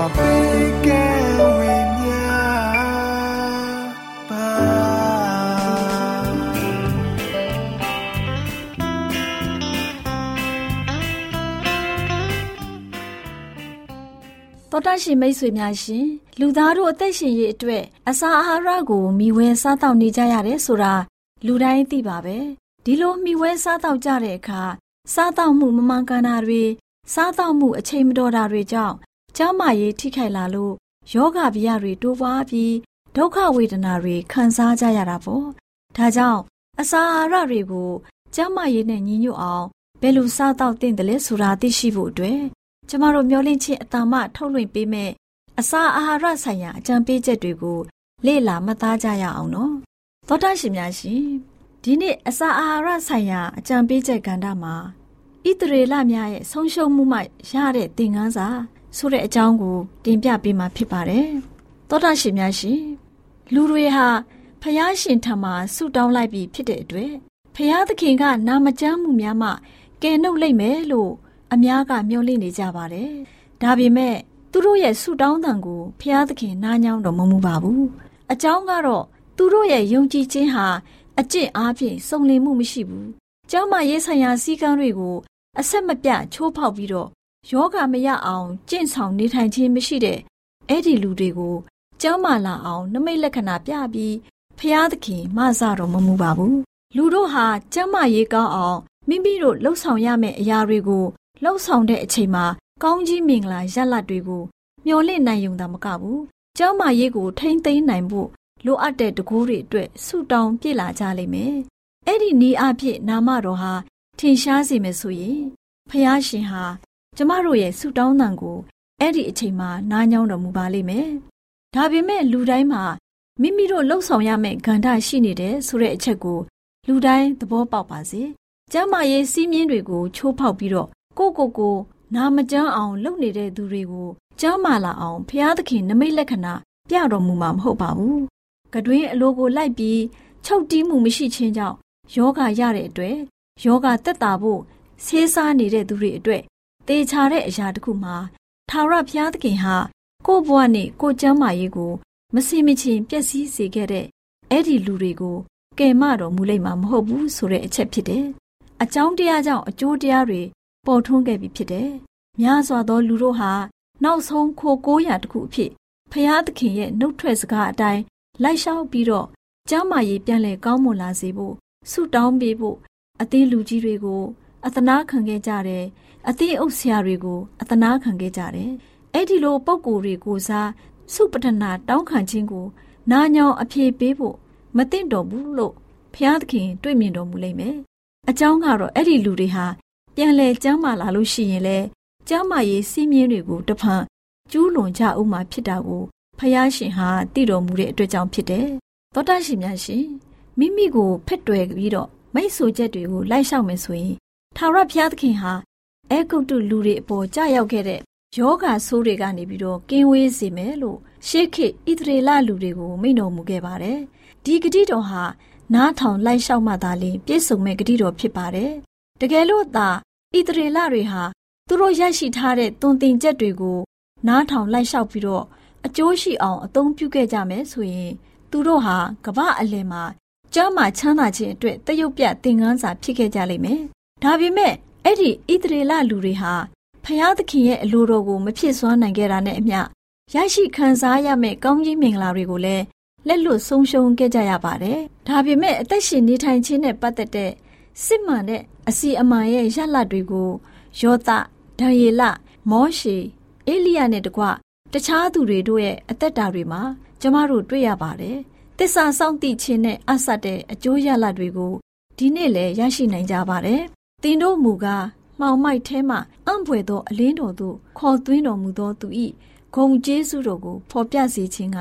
တော်တရှင်မိတ်ဆွေများရှင်လူသားတို့အသက်ရှင်ရေးအတွက်အစာအာဟာရကိုမျှဝဲစားတောက်နေကြရတယ်ဆိုတာလူတိုင်းသိပါပဲဒီလိုမျှဝဲစားတောက်ကြတဲ့အခါစားတောက်မှုမမှန်ကန်တာတွေစားတောက်မှုအချိန်မတော်တာတွေကြောင့် ကျန်းမာရေးထိခိုက်လာလို့ယောဂဗျာတွေတိုးပွားပြီးဒုက္ခဝေဒနာတွေခံစားကြရတာပေါ့ဒါကြောင့်အစာအာဟာရတွေကိုကျန်းမာရေးနဲ့ညီညွတ်အောင်ဘယ်လိုစားတောက်သင့်တယ်လဲဆိုတာသိရှိဖို့အတွက်ကျမတို့မျှဝင့်ခြင်းအတ္တမထုတ်လွှင့်ပေးမဲ့အစာအာဟာရဆိုင်ရာအကြံပေးချက်တွေကိုလေ့လာမှတ်သားကြရအောင်နော်သောတာရှင်များရှင်ဒီနေ့အစာအာဟာရဆိုင်ရာအကြံပေးချက်ကဏ္ဍမှာဣသရေလများရဲ့ဆုံးရှုံးမှုမှရတဲ့သင်ခန်းစာ ဆိုတဲ့အကြောင်းကိုတင်ပြပေးမှာဖြစ်ပါတယ်သောတာရှင်များရှင်လူတွေဟာဖျားရှင်ထံမှာဆုတောင်းလိုက်ပြီးဖြစ်တဲ့အတွက်ဖျားသခင်ကနာမကျမ်းမှုများမှကယ်နှုတ်လိုက်မယ်လို့အများကမျှော်လင့်နေကြပါတယ်။ဒါပေမဲ့သူတို့ရဲ့ဆုတောင်းတန်ကိုဖျားသခင်နားညောင်းတော်မမူပါဘူး။အကြောင်းကတော့သူတို့ရဲ့ယုံကြည်ခြင်းဟာအကျင့်အားဖြင့်စုံလင်မှုမရှိဘူး။ကျောင်းမရေးဆိုင်ရာစည်းကမ်းတွေကိုအဆက်မပြတ်ချိုးဖောက်ပြီးတော့ ယောဂမရအောင်ကျင့်ဆောင်နေထိုင်ခြင်းမရှိတဲ့အဲ့ဒီလူတွေကိုကျောင်းမလာအောင်နမိတ်လက္ခဏာပြပြီးဖျားသခင်မဆတော်မမူပါဘူး။လူတို့ဟာကျမ်းမာရေးကောင်းအောင်မိမိတို့လှုပ်ဆောင်ရမယ့်အရာတွေကိုလှုပ်ဆောင်တဲ့အချိန်မှာကောင်းကြီးမင်္ဂလာရလတ်တွေကိုမျှော်လင့်နိုင်ုံသာမကဘူး။ကျောင်းမာရေးကိုထိမ့်သိမ်းနိုင်ဖို့လိုအပ်တဲ့တကူးတွေအတွက်ဆုတောင်းပြစ်လာကြလိမ့်မယ်။အဲ့ဒီနီးအဖြစ်နာမတော်ဟာထင်ရှားစေမယ်ဆိုရင်ဖះရှင်ဟာ ကျမတို့ရဲ့ဆုတောင်းတန်ကိုအဲ့ဒီအချိန်မှာနားညောင်းတော်မူပါလိမ့်မယ်။ဒါပေမဲ့လူတိုင်းမှာမိမိတို့လှုပ်ဆောင်ရမယ့်ကဏ္ဍရှိနေတယ်ဆိုတဲ့အချက်ကိုလူတိုင်းသဘောပေါက်ပါစေ။ကျမ်းမာရေးစည်းမျဉ်းတွေကိုချိုးဖောက်ပြီးတော့ကိုကိုကိုနာမကျန်းအောင်လုပ်နေတဲ့သူတွေကိုကျမ်းမာလာအောင်ဖျားသခင်နမိတ်လက္ခဏာပြတော်မူမှာမဟုတ်ပါဘူး။ကတွင်အလိုကိုလိုက်ပြီးချုပ်တီးမှုမရှိခြင်းကြောင့်ယောဂရတဲ့အတွက်ယောဂတက်တာဖို့ဆေးစားနေတဲ့သူတွေအတွက် တေချာတဲ့အရာတစ်ခုမှာထာဝရဘုရားသခင်ဟာကိုယ့်ဘဝနဲ့ကိုယ်ကျမ်းမာရေးကို မစင်မချင်းပျက်စီးစေခဲ့တဲ့အဲ့ဒီလူတွေကိုကယ်မတော်မူလိမ့်မှာမဟုတ်ဘူးဆိုတဲ့အချက်ဖြစ်တယ်။အကြောင်းတရားကြောင့်အကျိုးတရားတွေပေါ်ထွန်းခဲ့ပြီဖြစ်တယ်။များစွာသောလူတို့ဟာနောက်ဆုံးခိုကိုးရာတစ်ခုအဖြစ်ဖျားသခင်ရဲ့နှုတ်ထွက်စကားအတိုင်းလိုက်လျှောက်ပြီးတော့ကျမ်းမာရေးပြန်လည်ကောင်းမွန်လာစေဖို့ဆုတောင်းပေးဖို့အသင်းလူကြီးတွေကို အသနာခံခဲ့ကြတယ်။ အသင်းအုပ်ဆရာတွေကိုအသနာခံခဲ့ကြတယ်။အဲ့ဒီလိုပုံကိုယ်တွေကိုစားစုပတနာတောင်းခံခြင်းကို နာညောင်အပြေပေးဖို့မသင့်တော်ဘူးလို့ဖျားသခင်တွေ့မြင်တော်မူလိမ့်မယ်။အကြောင်းကတော့အဲ့ဒီလူတွေဟာပြန်လဲကျမ်းမာလာလို့ရှိရင်လဲကျမ်းမာရေးစီးမြင်းတွေကိုတဖန်ကျူးလွန်ကြဦးမှာဖြစ်တာကိုဖယားရှင်ဟာသိတော်မူတဲ့အတွက်ကြောင့်ဖြစ်တယ်။သောတာရှင်များရှင်မိမိကိုဖက်တွယ်ပြီးတော့မိတ်ဆွေချက်တွေကိုလိုက်လျှောက်မယ်ဆိုရင်ထာဝရဘုရားသခင်ဟာ အဲဂုတ်တုလူတွေအပေါ်ကြာရောက်ခဲ့တဲ့ယောဂဆိုးတွေကနေပြီးတော့ကင်းဝေးစေမယ်လို့ရှေးခေတ်ဣသရေလလူတွေကိုမိန့်တော်မူခဲ့ပါတယ်။ဒီဂတိတော်ဟာနားထောင်လိုက်လျှောက်မှသာလျှင်ပြည့်စုံမဲ့ဂတိတော်ဖြစ်ပါတယ်။တကယ်လို့သာဣသရေလတွေဟာသူတို့ရရှိထားတဲ့သွန်သင်ချက်တွေကိုနားထောင်လိုက်လျှောက်ပြီးတော့အကျိုးရှိအောင်အသုံးပြုခဲ့ကြမယ်ဆိုရင်သူတို့ဟာကမ္ဘာအလယ်မှာကျမ်းမာချမ်းသာခြင်းအတွက်တရုပ်ပြသင်ခန်းစာဖြစ်ခဲ့ကြလိမ့်မယ်။ဒါပေမဲ့ အဲ့ဒီဣသရေလလူတွေဟာဖျားသခင်ရဲ့အလိုတော်ကိုမဖြစ်စွမ်းနိုင်ခဲ့တာနဲ့အမျှရရှိခံစားရမယ့်ကောင်းကြီးမင်္ဂလာတွေကိုလည်းလက်လွတ်ဆုံးရှုံးခဲ့ကြရပါတယ်။ဒါပေမဲ့အသက်ရှင်နေထိုင်ခြင်းနဲ့ပတ်သက်တဲ့စစ်မှန်တဲ့အစီအမံရဲ့ရလတ်တွေကိုယောသဒံယေလမောရှေအေလိယနဲ့တကွတခြားသူတွေတို့ရဲ့အသက်တာတွေမှာကျမတို့တွေ့ရပါတယ်။တစ္ဆာစောင့်တိခြင်းနဲ့အဆက်တဲ့အကျိုးရလဒ်တွေကိုဒီနေ့လည်းရရှိနိုင်ကြပါတယ်။ သင်တို့မူကားမှောင်မိုက်ထဲမှအံ့ဖွယ်သောအလင်းတော်သို့ခေါ်သွင်းတော်မူသောသူ၏ဂုံကျေးဇူးတော်ကိုဖော်ပြစေခြင်းက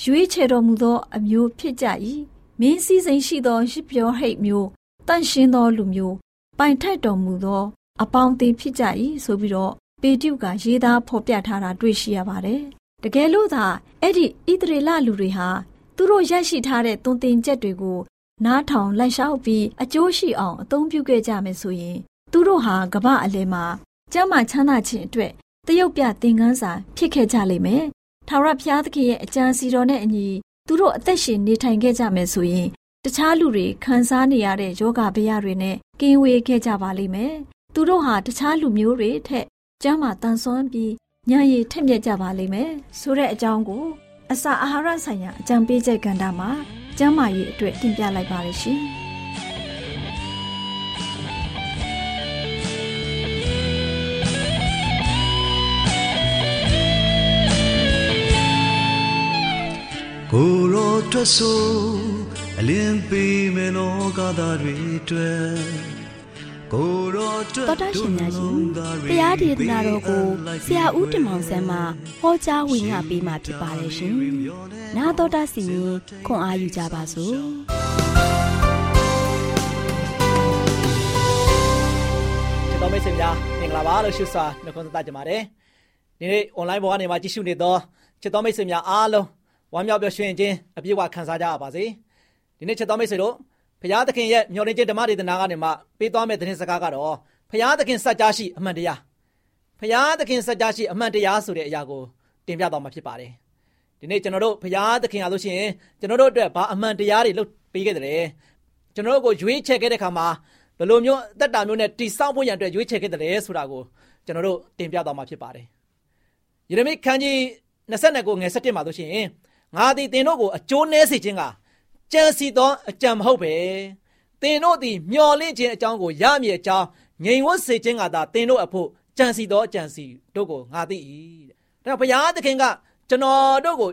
ရွေးချယ်တော်မူသောအမျိုးဖြစ်ကြ၏မင်းစည်းစိမ်ရှိသောရစ်ပြောဟိတ်မျိုးတန့်ရှင်းသောလူမျိုးပိုင်ထိုက်တော်မူသော အပေါင်းအသင်းဖြစ်ကြ၏ဆိုပြီးတော့ပေတျုကရေးသားဖော်ပြထားတာတွေ့ရှိရပါတယ်တကယ်လို့သာအဲ့ဒီဣသရေလလူတွေဟာသူတို့ရရှိထားတဲ့သွန်သင်ချက်တွေကို နားထောင်လိုက်လျှောက်ပြီးအကျိုးရှိအောင်အသုံးပြုခဲ့ကြမယ်ဆိုရင်သူတို့ဟာကမ္ဘာအလယ်မှာကျမ်းမာချမ်းသာခြင်းအတွက်တရုတ်ပြသင်ခန်းစာဖြစ်ခဲ့ကြလိမ့်မယ်။ထာဝရဘုရားသခင်ရဲ့အကြံစီတော်နဲ့အညီသူတို့အသက်ရှင်နေထိုင်ခဲ့ကြမယ်ဆိုရင်တခြားလူတွေခံစားနေရတဲ့ယောဂဗျာတွေနဲ့ကင်းဝေးခဲ့ကြပါလိမ့်မယ်။သူတို့ဟာတခြားလူမျိုးတွေထက်ကျမ်းမာတန်ဆွမ်းပြီးဉာဏ်ရည်ထက်မြက်ကြပါလိမ့်မယ်ဆိုတဲ့အကြောင်းကိုအစာအာဟာရဆိုင်ရာအကြံပေးချက်ကဏ္ဍမှာ ကျမ်းမာရေးအတွက်တင်ပြလိုက်ပါရရှင်။ကိုရောအတွက်ဆိုအလင်းပေးမယ်လောကသားတွေအတွက်ကိုရောအ တွက်တော်တာရှင်များရှင်တရားဒေသနာတော်ကိုဆရာဦးတင်မောင်ဆန်းမှဟောကြားဝင်ငါပေးมาဖြစ်ပါတယ်ရှင်။နာတော်တာစီရင်ခွန်အာယူကြပါစို့။ချစ်တော်မိတ်ဆွေများမင်္ဂလာပါလို့ရှိစွာနှုတ်ခွန်းဆက်ကြပါတယ်ဒီနေ့ online ပေါ်ကနေမှာကြည့်ရှုနေသောချစ်တော်မိတ်ဆွေများအားလုံးဝမ်းမြောက်ပျော်ရွှင်ခြင်းအပြည့်အဝခံစားကြရပါစေဒီနေ့ချစ်တော်မိတ်ဆွေတို့ ဖရာသခင်ရဲ့မျှော်လင့်ခြင်းဓမ္မဒေသနာကနေမှပေးသွားမယ့်သတင်းစကားကတော့ဖရာသခင်စัจ जा ရှိအမှန်တရားဖရာသခင်စัจ जा ရှိအမှန်တရားဆိုတဲ့အရာကိုတင်ပြသွားမှာဖြစ်ပါတယ်ဒီနေ့ကျွန်တော်တို့ဖရာသခင်အားလို့ရှိရင်ကျွန်တော်တို့အတွက်ဘာအမှန်တရားတွေလုပ်ပေးခဲ့တယ်ကျွန်တော်တို့ကိုရွေးချယ်ခဲ့တဲ့ခါမှာဘယ်လိုမျိုးအသက်တာမျိုးနဲ့တိဆောက်ဖို့ရန်အတွက်ရွေးချယ်ခဲ့တယ်ဆိုတာကိုကျွန်တော်တို့တင်ပြသွားမှာဖြစ်ပါတယ်ယေရမိခန်းကြီး29ကိုငယ်17မှာဆိုရှင်ငါသည်တင်တို့ကိုအကျိုးနည်းစေခြင်းက ကြံစီသောအကြံမဟုတ်ပဲတင်တို့သည်မျော်လင့်ခြင်းအကြောင်းကိုရမည်အကြောင်းငြိမ်ဝတ်စေခြင်းကသာတင်တို့အဖို့ကြံစီသောအကြံစီတို့ကိုငါသိ၏တဲ့ဒါဘုရားသခင်ကကျွန်တော်တို့ကို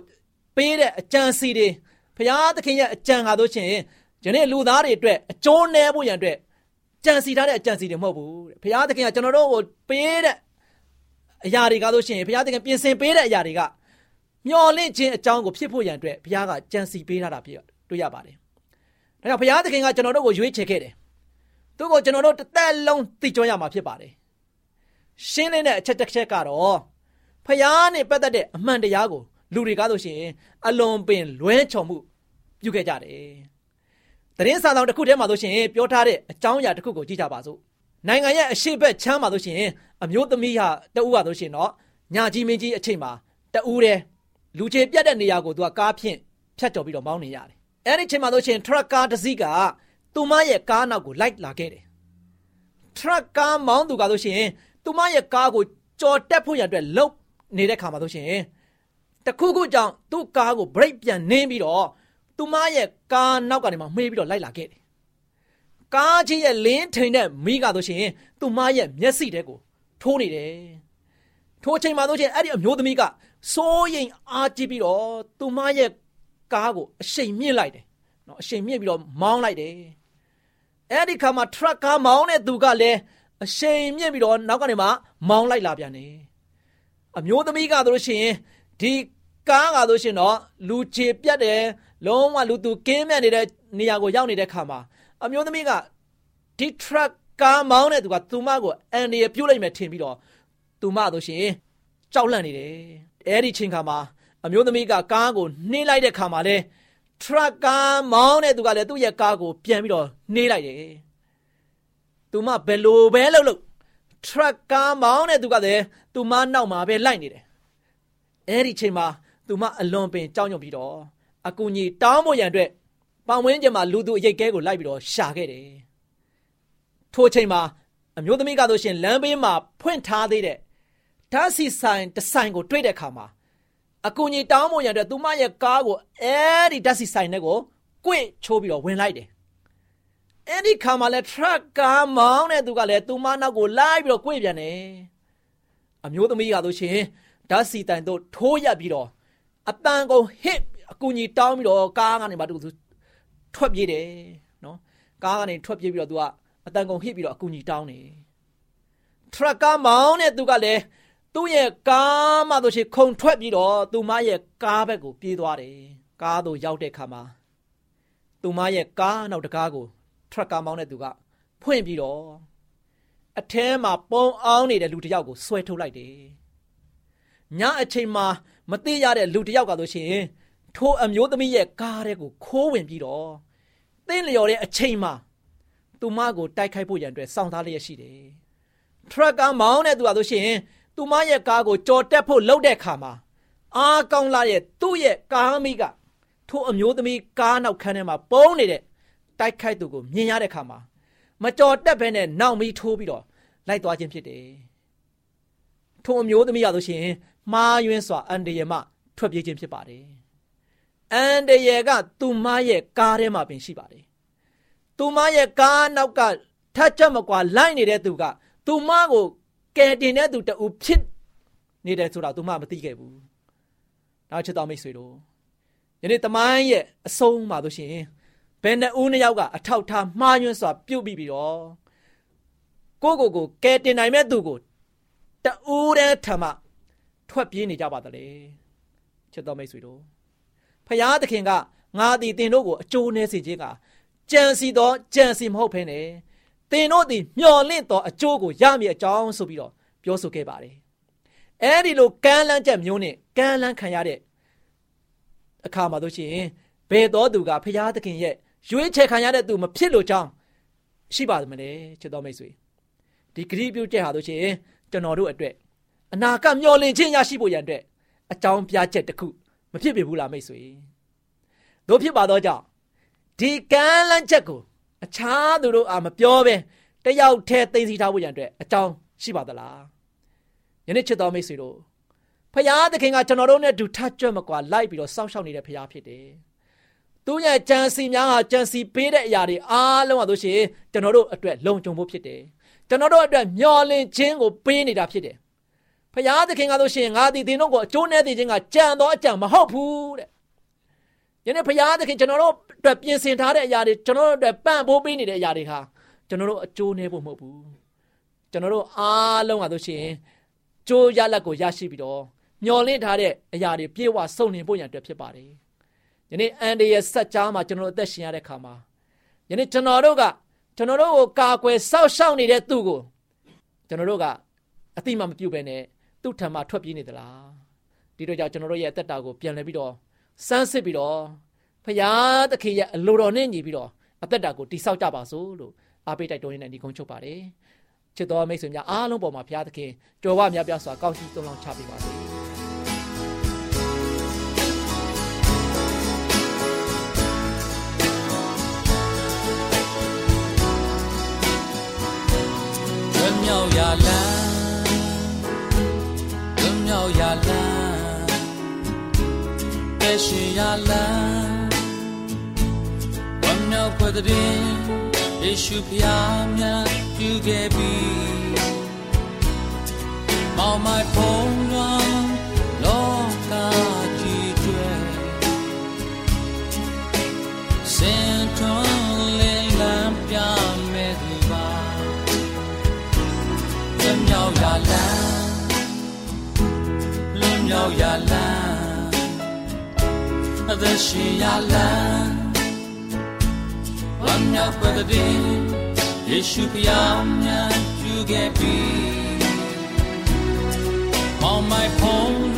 ပေးတဲ့အကြံစီတွေဘုရားသခင်ရဲ့အကြံကားတို့ရှင်ယနေ့လူသားတွေအတွက်အကျိုးနည်းဖို့ရန်အတွက်ကြံစီထားတဲ့အကြံစီတွေမဟုတ်ဘူးဘုရားသခင်ကကျွန်တော်တို့ကိုပေးတဲ့အရာတွေကားလို့ရှိရင်ဘုရားသခင်ပြင်ဆင်ပေးတဲ့အရာတွေကမျော်လင့်ခြင်းအကြောင်းကိုဖြစ်ဖို့ရန်အတွက်ဘုရားကကြံစီပေးထားတာဖြစ် တွေ့ရပါတယ်။ဒါကြောင့်ဘုရားသခင်ကကျွန်တော်တို့ကိုရွေးချယ်ခဲ့တယ်။သူ့ကိုကျွန်တော်တို့တစ်သက်လုံးသိကြရမှာဖြစ်ပါတယ်။ရှင်းလင်းတဲ့အချက်တစ်ချက်ကတော့ဘုရားနဲ့ပတ်သက်တဲ့အမှန်တရားကိုလူတွေကားလို့ရှိရင်အလွန်ပင်လွဲချော်မှုပြုခဲ့ကြတယ်။သတင်းစာဆောင်တစ်ခုထဲမှာဆိုရှင်ပြောထားတဲ့အကြောင်းအရာတစ်ခုကိုကြည့်ကြပါစို့။နိုင်ငံရဲ့အရှိတ်ချမ်းမှာဆိုရှင်အမျိုးသမီးဟာတဦးဟာဆိုရှင်တော့ညာကြီးမင်းကြီးအချိန်မှာတဦးတည်းလူချေပြတ်တဲ့နေရာကိုသူကကားဖြင့်ဖြတ်ကျော်ပြီးတော့မောင်းနေရတယ်။ အဲ့ဒီချိန်မှာဆိုရှင်ထရက်ကားတစ်စီးကသူမရဲ့ကားနောက်ကိုလိုက်လာခဲ့တယ်။ထရက်ကားမောင်းသူကဆိုရှင်သူမရဲ့ကားကိုကြော်တက်ဖို့ရတဲ့လုံနေတဲ့ခါမှာဆိုရှင်တခုခုကြောင့်သူ့ကားကို brake ပြန်နင်းပြီးတော့သူမရဲ့ကားနောက်ကနေမှမှေးပြီးတော့လိုက်လာခဲ့တယ်။ကားကြီးရဲ့လင်းထိန်တဲ့မိကဆိုရှင်သူမရဲ့မျက်စိတဲကိုထိုးနေတယ်။ထိုးချိန်မှာဆိုရှင်အဲ့ဒီအမျိုးသမီးကစိုးရိမ်အားကြီးပြီးတော့သူမရဲ့ ကားကိုအရှိန်မြင့်လိုက်တယ်နော်အရှိန်မြင့်ပြီးတော့မောင်းလိုက်တယ်အဲ့ဒီခါမှာထရက်ကားမောင်းတဲ့သူကလည်းအရှိန်မြင့်ပြီးတော့နောက်ကနေမှမောင်းလိုက်လာပြန်တယ်အမျိုးသမီးကဆိုလို့ရှိရင်ဒီကားကဆိုရှင်တော့လူချေပြတ်တယ်လုံးဝလူသူကင်းမဲ့နေတဲ့နေရာကိုရောက်နေတဲ့ခါမှာအမျိုးသမီးကဒီထရက်ကားမောင်းတဲ့သူကသူမကိုအန်ဒီရပြုတ်လိုက်မယ်ထင်ပြီးတော့သူမဆိုရှင်ကြောက်လန့်နေတယ်အဲ့ဒီချိန်ခါမှာ အမျိုးသမီးကကားကိုနှင်းလိုက်တဲ့ခါမှာလဲထရက်ကားမောင်းတဲ့သူကလည်းသူ့ရဲ့ကားကိုပြန်ပြီးတော့နှေးလိုက်တယ်။သူမဘယ်လိုပဲလုပ်လို့ထရက်ကားမောင်းတဲ့သူကလည်းသူမနောက်မှာပဲလိုက်နေတယ်။အဲ့ဒီချိန်မှာသူမအလွန်ပင်ကြောက်ရွံ့ပြီးတော့အကူကြီးတောင်းဖို့ရန်အတွက်ပန်ဝင်းကျင်မှာလူသူအရိတ်ကဲကိုလိုက်ပြီးတော့ရှာခဲ့တယ်။ထိုချိန်မှာအမျိုးသမီးကဆိုရှင်လမ်းဘေးမှာဖွင့်ထားသေးတဲ့ဓာတ်စီဆိုင်တဆိုင်ကိုတွေ့တဲ့အခါမှာ အကူကြီးတောင်းဖို့ရတဲ့သူမရဲ့ကားကိုအဲဒီဓာတ်စီဆိုင်နဲ့ကိုကွင့်ချိုးပြီးတော့ဝင်လိုက်တယ်အဲ့ဒီခါမှာလဲ truck ကားမောင်းတဲ့သူကလည်းသူမနောက်ကိုလိုက်ပြီးတော့ကွင့်ပြန်တယ်အမျိုးသမီးကဆိုရှင်ဓာတ်စီတိုင်တို့ထိုးရက်ပြီးတော့အပန်းကုန်ဟစ်အကူကြီးတောင်းပြီးတော့ကားကနေမှသူထွက်ပြေးတယ်နော်ကားကနေထွက်ပြေးပြီးတော့သူကအတန်ကုန်ဟစ်ပြီးတော့အကူကြီးတောင်းတယ် truck ကားမောင်းတဲ့သူကလည်း သူ့ရဲ့ကားမှဆိုရှင်ခုံထွက်ပြီးတော့သူမရဲ့ကားဘက်ကိုပြေးသွားတယ်ကားသို့ရောက်တဲ့အခါမှာသူမရဲ့ကားနောက်တကားကိုထရက်ကာမောင်းတဲ့သူကဖွင့်ပြီးတော့အထဲမှာပုံအောင်နေတဲ့လူတစ်ယောက်ကိုဆွဲထုတ်လိုက်တယ်ညအချိန်မှာမသိရတဲ့လူတစ်ယောက်ကဆိုရှင်ထိုအမျိုးသမီးရဲ့ကားတဲ့ကိုခိုးဝင်ပြီးတော့တင်းလျော်တဲ့အချိန်မှာသူမကိုတိုက်ခိုက်ဖို့ရန်အတွက်စောင့်သားလျက်ရှိတယ်ထရက်ကာမောင်းတဲ့သူကဆိုရှင် သူမရဲ့ကားကိုကြော်တက်ဖို့လှုပ်တဲ့ခါမှာအားကောင်းလာရဲ့သူ့ရဲ့ကားမိကထိုအမျိုးသမီးကားနောက်ခန်းထဲမှာပုံနေတဲ့တိုက်ခိုက်သူကိုမြင်ရတဲ့ခါမှာမကြော်တက်ဘဲနဲ့နောက်မီးထိုးပြီးတော့လိုက်သွားခြင်းဖြစ်တယ်။ထိုအမျိုးသမီးရလို့ရှိရင်မှားယွင်းစွာအန်တရမထွက်ပြေးခြင်းဖြစ်ပါတယ်။အန်တရကသူမရဲ့ကားထဲမှာပင်ရှိပါတယ်။သူမရဲ့ကားနောက်ကထက်ချက်မကွာလိုက်နေတဲ့သူကသူမကို ကယ်တင်တဲ့သူတူဖြစ်နေတယ်ဆိုတာ तू မှမသိခဲ့ဘူး။နောက်ချစ်တော်မိတ်ဆွေတို့ယနေ့တမိုင်းရဲ့အဆုံးမှာလို့ရှိရင်ဘယ်နှစ်ဦးနှစ်ယောက်ကအထောက်ထားမှားယွင်းစွာပြုတ်ပြီးပြီးတော့ကိုကိုကိုကယ်တင်နိုင်မဲ့သူကိုတူတဲ့ထမထွက်ပြေးနေကြပါတလေချစ်တော်မိတ်ဆွေတို့ဖရာသခင်ကငါသည်တင်တို့ကိုအကျိုးနည်းစေခြင်းကကြံစီသောကြံစီမဟုတ်ဖ ೇನೆ သင်တို့သည်မျှော်လင့်သောအကျိုးကိုရမည်အကြောင်းဆိုပြီးတော့ပြောဆိုခဲ့ပါတယ်။အဲဒီလိုကမ်းလန်းချက်မျိုးနဲ့ကမ်းလန်းခံရတဲ့အခါမှာတို့ရှိရင်ဘယ်တော်သူကဖရာသခင်ရဲ့ရွေးချယ်ခံရတဲ့သူမဖြစ်လို့ကြောင်းရှိပါမလဲချစ်တော်မိတ်ဆွေဒီဂရိပြုချက်ဟာတို့ရှိရင်ကျွန်တော်တို့အတွက်အနာကမျှော်လင့်ခြင်းရရှိဖို့ရန်အတွက်အကြောင်းပြချက်တစ်ခုမဖြစ်ပေဘူးလားမိတ်ဆွေတို့ဖြစ်ပါတော့ကြောင့်ဒီကမ်းလန်းချက်ကို အခြားသူတို့အာမပြောပဲတယောက်တည်းသိသိထားဖို့ရန်အတွက်အကြောင်းရှိပါသလားယနေ့ချစ်တော်မိတ်ဆွေတို့ဖရာသခင်ကကျွန်တော်တို့နဲ့ဒူထကြွမကွာလိုက်ပြီးတော့စောင့်ရှောက်နေတဲ့ဖရာဖြစ်တယ်သူရဲ့ကြံစီများဟာကြံစီပေးတဲ့အရာတွေအားလုံးဟာတို့ရှိကျွန်တော်တို့အတွက်လုံခြုံဖို့ဖြစ်တယ်ကျွန်တော်တို့အတွက်မျော်လင့်ခြင်းကိုပေးနေတာဖြစ်တယ်ဖရာသခင်ကတို့ရှိငါသည်သင်တို့ကိုအကျိုးနဲ့တည်ခြင်းကကြံတော့အကြံမဟုတ်ဘူးတဲ့ ယနေ့ဖရာသခင်ကျွန်တော်တို့အတွက်ပြင်ဆင်ထားတဲ့အရာတွေကျွန်တော်တို့အတွက်ပံ့ပိုးပေးနေတဲ့အရာတွေဟာကျွန်တော်တို့အကျိုးနည်းဖို့မဟုတ်ဘူးကျွန်တော်တို့အားလုံးဟာဆိုရှင်ကျိုးရလက်ကိုရရှိပြီးတော့မျော်လင့်ထားတဲ့အရာတွေပြေဝစုံလင်ဖို့ရန်အတွက်ဖြစ်ပါတယ်ယနေ့အန်ဒီရဲ့ဆက်ကြားမှာကျွန်တော်တို့အသက်ရှင်ရတဲ့ခါမှာယနေ့ကျွန်တော်တို့ကကျွန်တော်တို့ကိုကာကွယ်စောင့်ရှောက်နေတဲ့သူကိုကျွန်တော်တို့ကအတိမမပြုတ်ပဲနဲ့သူ့ထံမှာထွက်ပြေးနေသလားဒီတော့ကြောင့်ကျွန်တော်တို့ရဲ့အသက်တာကိုပြန်လဲပြီးတော့ စမ်းစစ်ပြီးတော့ဖရာသခင်ရဲ့အလိုတော်နဲ့ညီပြီးတော့အသက်တာကိုတိဆောက်ကြပါစို့လို့အားပေးတိုက်တွန်းရင်းနဲ့ဒီကုန်းချုပ်ပါတယ်ချစ်တော်မိတ်ဆွေများအားလုံးပေါ်မှာဘုရားသခင်ကြွယ်ဝများပြားစွာကောင်းချီးသွန်လောင်းချပေးပါစေ ကဲရှိရလန်းဝမ်းမြောက်ဖွယ်တဲ့ယေရှုဖျားများပြုခဲ့ပြီမောင်မိုက်ဖုံးလွှမ်းလောကကြီးကျွဲစင်ထွန်းလင်းလန်းပြမဲ့သူပါလွန်မြောက်ရလန်းလွန်မြောက်ရလန်း Kardeşiyalan Wanya Pagadim Yeşu Piyamnya Jugebi On my home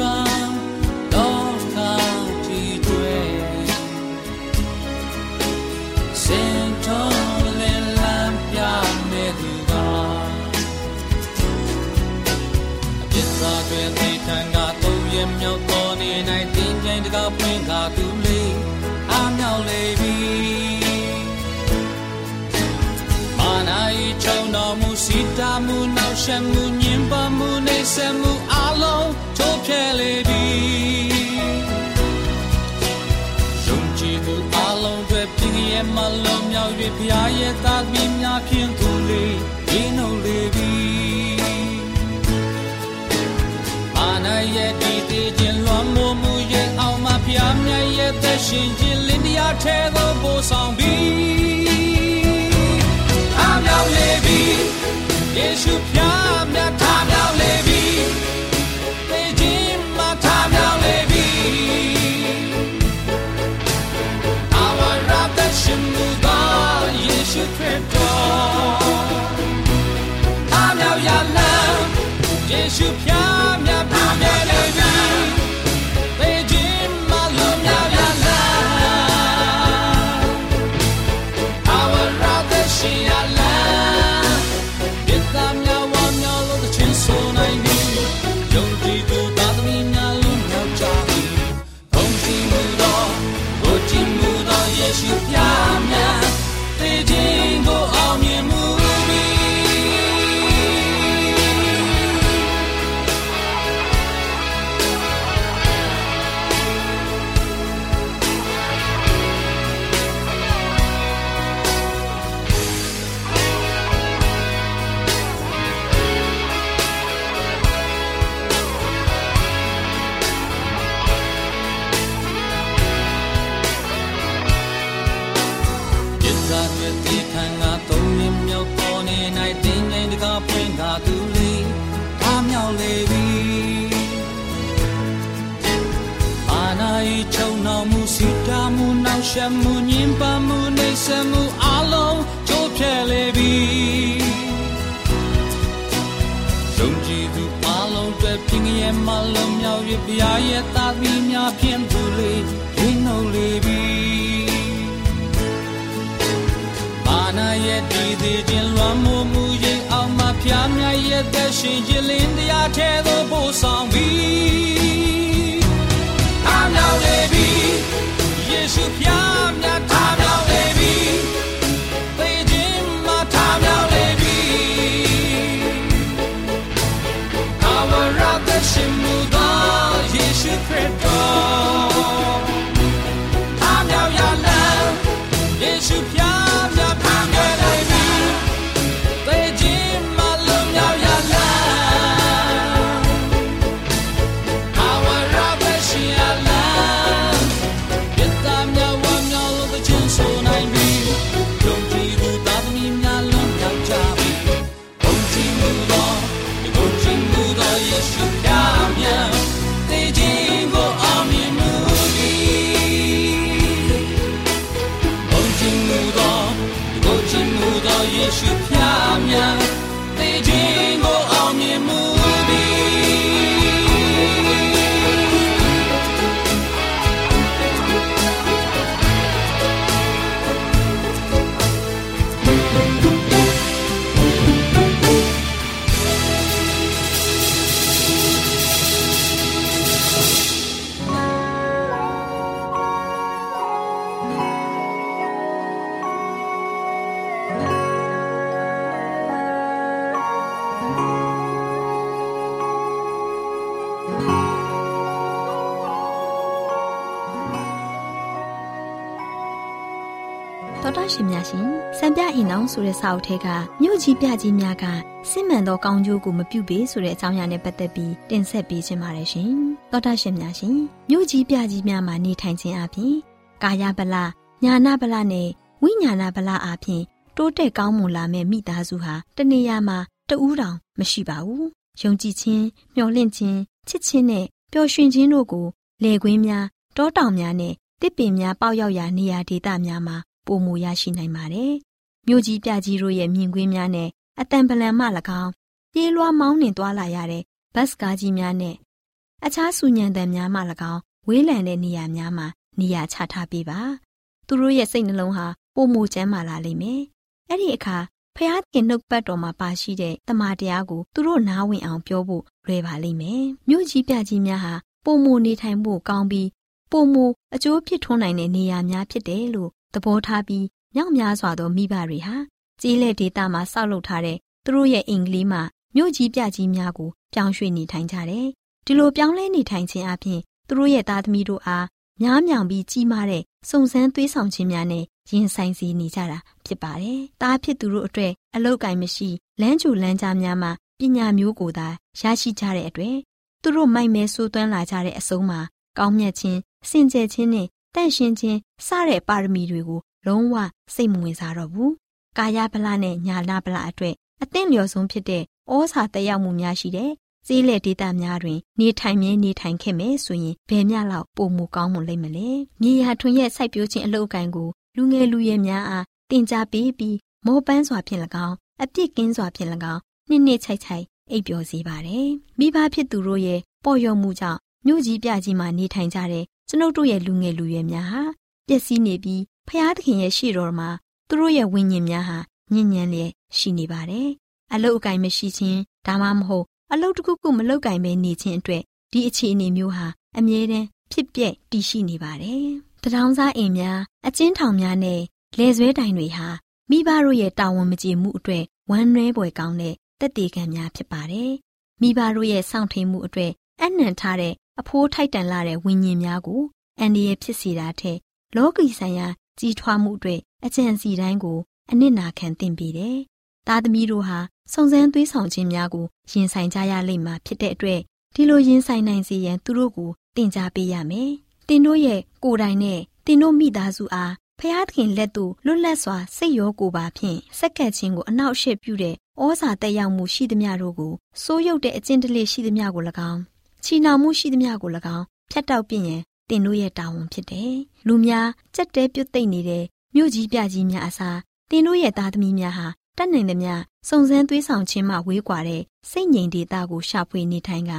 ရှက်မှုညင်ပါမှုနေဆက်မှုအလုံးချိုးဖြဲလေပြီယုံကြည်မှုအလုံးတွေပြင်းရဲ့မလုံးမြောက်၍ဖျားရဲ့သားသမီးများဖြင့်သူလေးဒီနှုတ်လေပြီအာနာရဲ့ဒီတည်ခြင်းလွန်မိုးမှုရဲ့အောင်မဖျားမြတ်ရဲ့သက်ရှင်ခြင်းလင်းတရားထဲသို့ပို့ဆောင်ပြီအားမြောက်လေပြီ ယေရှုပြမြတ် တဲ့စာအုပ်ထဲကမြို့ကြီးပြကြီးများကစစ်မှန်သောကောင်းကျိုးကိုမပြုပေဆိုတဲ့အကြောင်းအရာနဲ့ပတ်သက်ပြီးတင်ဆက်ပေးခြင်းပါတယ်ရှင်တော်တော်ရှင်များရှင်မြို့ကြီးပြကြီးများမှာနေထိုင်ခြင်းအပြင်ကာယဗလညာနာဗလနဲ့ဝိညာဏဗလအပြင်တိုးတက်ကောင်းမွန်လာမဲ့မိသားစုဟာတနေရာမှာတဦးတောင်မရှိပါဘူးယုံကြည်ခြင်းမျှော်လင့်ခြင်းချစ်ခြင်းနဲ့ပျော်ရွှင်ခြင်းတို့ကိုလေကွင်းများတောတောင်များနဲ့တစ်ပင်များပေါက်ရောက်ရာနေရာဒေသများမှာပုံမူရရှိနိုင်ပါတယ်။ မြို့ကြီးပြကြီးတို့ရဲ့မြင်ကွင်းများနဲ့အတန်ပလန်မှ၎င်းပြေးလွှားမောင်းနှင်သွားလာရတဲ့ဘတ်စကားကြီးများနဲ့အခြားဆူညံတန်များမှ၎င်းဝေးလံတဲ့နေရာများမှာနေရာချထားပေးပါသူတို့ရဲ့စိတ်နှလုံးဟာပုံမူကျမ်းမာလာလိမ့်မယ်အဲ့ဒီအခါဖျားခင်နှုတ်ပတ်တော်မှာပါရှိတဲ့တမန်တရားကိုသူတို့နားဝင်အောင်ပြောဖို့လွယ်ပါလိမ့်မယ်မြို့ကြီးပြကြီးများဟာပုံမူနေထိုင်ဖို့ကောင်းပြီးပုံမူအကျိုးဖြစ်ထွန်းနိုင်တဲ့နေရာများဖြစ်တယ်လို့သဘောထားပြီး မြောက်များစွာသောမိဘတွေဟာကြီးလက်ဒေတာမှာဆောက်လုပ်ထားတဲ့သူတို့ရဲ့အင်္ဂလိပ်မှာမြို့ကြီးပြကြီးများကိုပြောင်းရွှေ့နေထိုင်ကြတယ်ဒီလိုပြောင်းလဲနေထိုင်ခြင်းအပြင်သူတို့ရဲ့သားသမီးတို့အားများမြောင်ပြီးကြီးမားတဲ့စုံစမ်းသွေးဆောင်ခြင်းများနဲ့ရင်ဆိုင်စေနေကြတာဖြစ်ပါတယ်။တားဖြစ်သူတို့အတွက်အလောက်ကင်မရှိလမ်းကျူလမ်းကြားများမှာပညာမျိုးကိုသာရရှိကြတဲ့အတွက်သူတို့မိုက်မဲဆိုးသွမ်းလာကြတဲ့အဆုံးမှာကောင်းမြတ်ခြင်းစင်ကြယ်ခြင်းနဲ့တန့်ရှင်းခြင်းစတဲ့ပါရမီတွေကို လုံးဝစိတ်မဝင်စားတော့ဘူး။ကာယဗလနဲ့ညာလဗလအတွက်အသင့်လျော်ဆုံးဖြစ်တဲ့ဩဇာတက်ရောက်မှုများရှိတဲ့ကျေးလက်ဒေသများတွင် နေထိုင်မြဲနေထိုင်ခဲ့မယ်ဆိုရင်ဘယ်မျှလောက်ပုံမူကောင်းမွန်လိမ့်မလဲ။မြေယာထွင်ရဲ့စိုက်ပျိုးခြင်းအလုပ်အကံကိုလူငယ်လူရွယ်များအားတင် जा ပေးပြီးမောပန်းစွာဖြင့်၎င်းအပြစ်ကင်းစွာဖြင့်၎င်းနှစ်နှစ်ချိုက်ချိုက်အိပ်ပျော်စေပါတယ်။မိဘဖြစ်သူတို့ရဲ့ပေါ်လျော်မှုကြောင့်မြို့ကြီးပြကြီးမှာနေထိုင်ကြတဲ့ကျွန်ုပ်တို့ရဲ့လူငယ်လူရွယ်များဟာပျက်စီးနေပြီး ဖျားသခင်ရဲ့ရှေ့တော်မှာသူတို့ရဲ့ဝိညာဉ်များဟာညဉ့်ညံလျက်ရှိနေပါတယ်။အလုတ်အကင်မရှိခြင်းဒါမှမဟုတ်အလုတ်တစ်ခုခုမလုတ်ကင်ပဲနေခြင်းအတွက်ဒီအခြေအနေမျိုးဟာအမြဲတမ်းဖြစ်ပျက်တည်ရှိနေပါတယ်။တထောင်စားအိမ်များအကျဉ်းထောင်များနဲ့လယ်ဆွဲတိုင်တွေဟာမိဘတို့ရဲ့တာဝန်မကျေမှုအတွက်ဝမ်းနည်းပွေကောင်းတဲ့တက်တေခံများဖြစ်ပါတယ်။မိဘတို့ရဲ့စောင့်ထိန်မှုအတွက်အနှံထားတဲ့အဖိုးထိုက်တန်လာတဲ့ဝိညာဉ်များကိုအန္တရာယ်ဖြစ်စေတာထက်လောကီဆိုင်ရာ ကြီးထွားမှုအတွက်အကျင့်စီတိုင်းကိုအနစ်နာခံသင့်ပေတယ်။သားသမီးတို့ဟာစုံစမ်းသွေးဆောင်ခြင်းများကိုရင်ဆိုင်ကြရလိမ့်မှာဖြစ်တဲ့အတွက်ဒီလိုရင်ဆိုင်နိုင်စေရန်သူတို့ကိုသင်ကြားပေးရမယ်။တင်တို့ရဲ့ကိုယ်တိုင်နဲ့တင်တို့မိသားစုအားဖျားသခင်လက်သို့လွတ်လပ်စွာစိတ်ရောကိုယ်ပါဖြင့်စက္ကန့်ချင်းကိုအနောက်ရှေ့ပြုတဲ့ဩဇာတက်ရောက်မှုရှိသမျှတို့ကိုစိုးရုပ်တဲ့အကျင့်တလေရှိသမျှကို၎င်းချီနှောင်မှုရှိသမျှကို၎င်းဖြတ်တောက်ပြင့်ရင် တင်တို့ရဲ့တာဝန်ဖြစ်တယ်။လူများကြက်တဲပြုတ်သိမ့်နေတဲ့မြို့ကြီးပြကြီးများအစားတင်တို့ရဲ့သားသမီးများဟာတတ်နိုင်သမျှစုံစမ်းသွေးဆောင်ခြင်းမှဝေးကွာတဲ့စိတ်ငြိမ်ဒေတာကိုရှာဖွေနေထိုင်က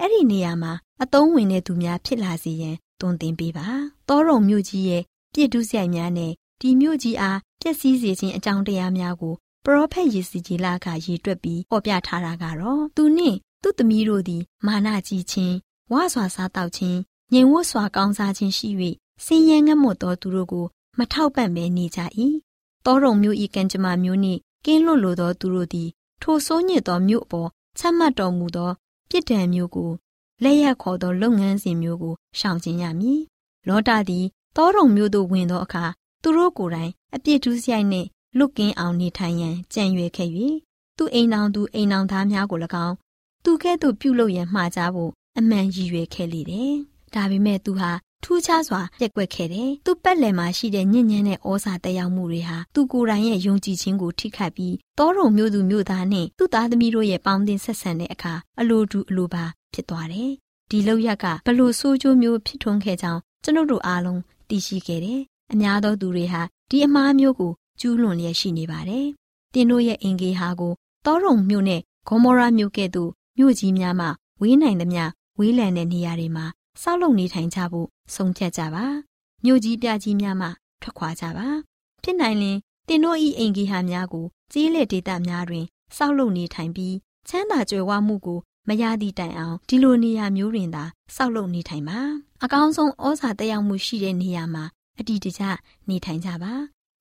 အဲ့ဒီနေရာမှာအသုံးဝင်တဲ့သူများဖြစ်လာစေရန်တွန်းတင်ပေးပါ။တောရုံမြို့ကြီးရဲ့ပြည့်ဒုစရိုက်များနဲ့ဒီမြို့ကြီးအားပျက်စီးစေခြင်းအကြောင်းတရားများကိုပရောဖက်ယေစီကြီးလာကရည်တွက်ပြီးဟောပြထားတာကတော့သူနှင့်သူ့သမီးတို့သည်မာနကြီးခြင်းဝါစွာစားတောက်ခြင်း ငြိမ်ဝတ်စွာကောင်းစားခြင်းရှိ၍စင်ရဲငတ်မွတ်သောသူတို့ကိုမထောက်ပံ့ဘဲနေကြ၏တောရုံမျိုးဤကံကြမ္မာမျိုးနှင့်ကင်းလွတ်လိုသောသူတို့သည် ထိုဆိုးညစ်သောမြို့အပေါ်ချမှတ်တော်မူသောပြစ်ဒဏ်မျိုးကိုလက်ရခေါ်သောလုပ်ငန်းစဉ်မျိုးကိုရှောင်ကျဉ်ရမည်လောတာသည်တောရုံမျိုးသို့ဝင်သောအခါသူတို့ကိုယ်တိုင်အပြစ်ဒုစရိုက်နှင့်လွတ်ကင်းအောင်နေထိုင်ရန်ကြံရွယ်ခဲ့၍သူအိမ်တော်သူအိမ်တော်သားများကို၎င်းသူကဲ့သို့ပြုလုပ်ရန်မှာကြဖို့အမှန်ရည်ရွယ်ခဲ့လေတယ်။ ဒါပေမဲ့သူဟာထူးခြားစွာပြက်ကွက်ခဲ့တယ်။သူ့ပတ်လည်မှာရှိတဲ့ညဉ့်ညမ်းတဲ့ဩဇာတက်ရောက်မှုတွေဟာသူကိုယ်တိုင်ရဲ့ယုံကြည်ခြင်းကိုထိခိုက်ပြီးတောရုံမျိုးသူမျိုးသားနဲ့သူ့သားသမီးတို့ရဲ့ပေါင်းတင်ဆက်ဆံတဲ့အခါအလိုတူအလိုပါဖြစ်သွားတယ်။ဒီလောက်ရကဘလို့ဆိုးကျိုးမျိုးဖြစ်ထွန်းခဲ့ကြောင်းကျွန်ုပ်တို့အားလုံးသိရှိခဲ့တယ်။အများသောသူတွေဟာဒီအမားမျိုးကိုကျူးလွန်လျက်ရှိနေပါတယ်။တင်းတို့ရဲ့အင်ဂေဟာကိုတောရုံမြို့နဲ့ဂေါမောရာမြို့ကဲ့သို့မြို့ကြီးများမှဝေးနိုင်သမျှဝေးလံတဲ့နေရာတွေမှာ ဆောက်လုပ်နေထိုင်ကြဖို့ဆုံးဖြတ်ကြပါမြို့ကြီးပြကြီးများမှထွက်ခွာကြပါဖြစ်နိုင်ရင်တင်တို့ဤအင်ဂီဟာများကိုကြီးလက်ဒေတာများတွင်စောက်လုပ်နေထိုင်ပြီးချမ်းသာကြွယ်ဝမှုကိုမရသည့်တိုင်အောင်ဒီလိုနေရာမျိုးတွင်သာစောက်လုပ်နေထိုင်ပါအကောင်းဆုံးဩဇာတက်ရောက်မှုရှိတဲ့နေရာမှာအတီတကျနေထိုင်ကြပါ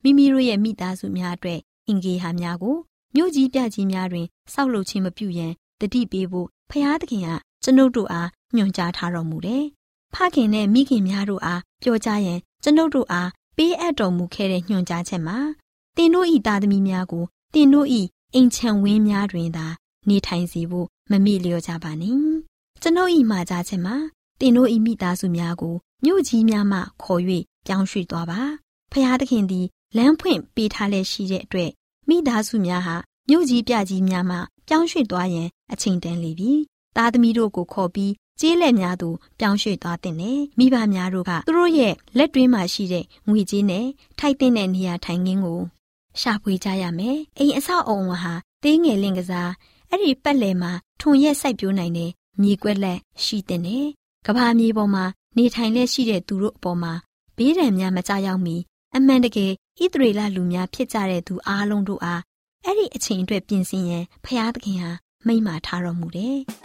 မိမိတို့ရဲ့မိသားစုများအတွက်အင်ဂေဟာများကိုမြို့ကြီးပြကြီးများတွင်စောက်လုပ်ခြင်းမပြုရန်တတိပေးဖို့ဖျားသခင်ကကျွန်ုပ်တို့အားညွှန်ကြားထားတော်မူတယ်။ဖခင်နဲ့မိခင်များတို့အားပြောကြားရန်ကျွန်ုပ်တို့အားပေးအပ်တော်မူခဲ့တဲ့ညွှန်ကြားချက်မှာတင်တို့ဤသားသမီးများကိုတင်တို့ဤအိမ်ချံဝင်းများတွင်သာ နေထိုင်စေဖို့မမေ့လျော့ကြပါနှင့်။ကျွန်ုပ်ဤမှာကြားချက်မှာတင်တို့ဤမိသားစုများကိုမြို့ကြီးများမှခေါ်၍ပြောင်းရွှေ့သွားပါ။ဖျားသခင်သည်လမ်းဖွင့်ပေးထားလက်ရှိတဲ့အတွက်မိသားစုများဟာမြို့ကြီးပြကြီးများမှပြောင်းရွှေ့သွားရင်အချိန်တန်လေပြီ။သားသမီးတို့ကိုခေါ်ပြီး ကျေးလက်များသို့ပြောင်းရွှေ့သွားတဲ့နဲ့မိဘများတို့ကသူတို့ရဲ့လက်တွင်းမှာရှိတဲ့ငွေကြေးနဲ့ထိုက်တဲ့နေရာထိုင်ခင်းကိုရှာဖွေကြရမယ်။အိမ်အဆောက်အအုံဟာသေးငယ်လင့်ကစားအအဲ့ဒီပတ်လည်မှာထွန်ရက်စိုက်ပျိုးနိုင်တဲ့မြေကွက်လက်ရှိတဲ့နဲ့ကဘာမြေပေါ်မှာနေထိုင်လက်ရှိတဲ့သူတို့အပေါ်မှာဘေးဒဏ်များမကြောက်ရောက်မီအမှန်တကယ်ဣသရေလလူများဖြစ်ကြတဲ့သူအားလုံးတို့အားအဲ့ဒီအချိန်အတွက်ပြင်ဆင်ရန်ဖျားသခင်ဟာမိန့်မာထားတော်မူတယ်။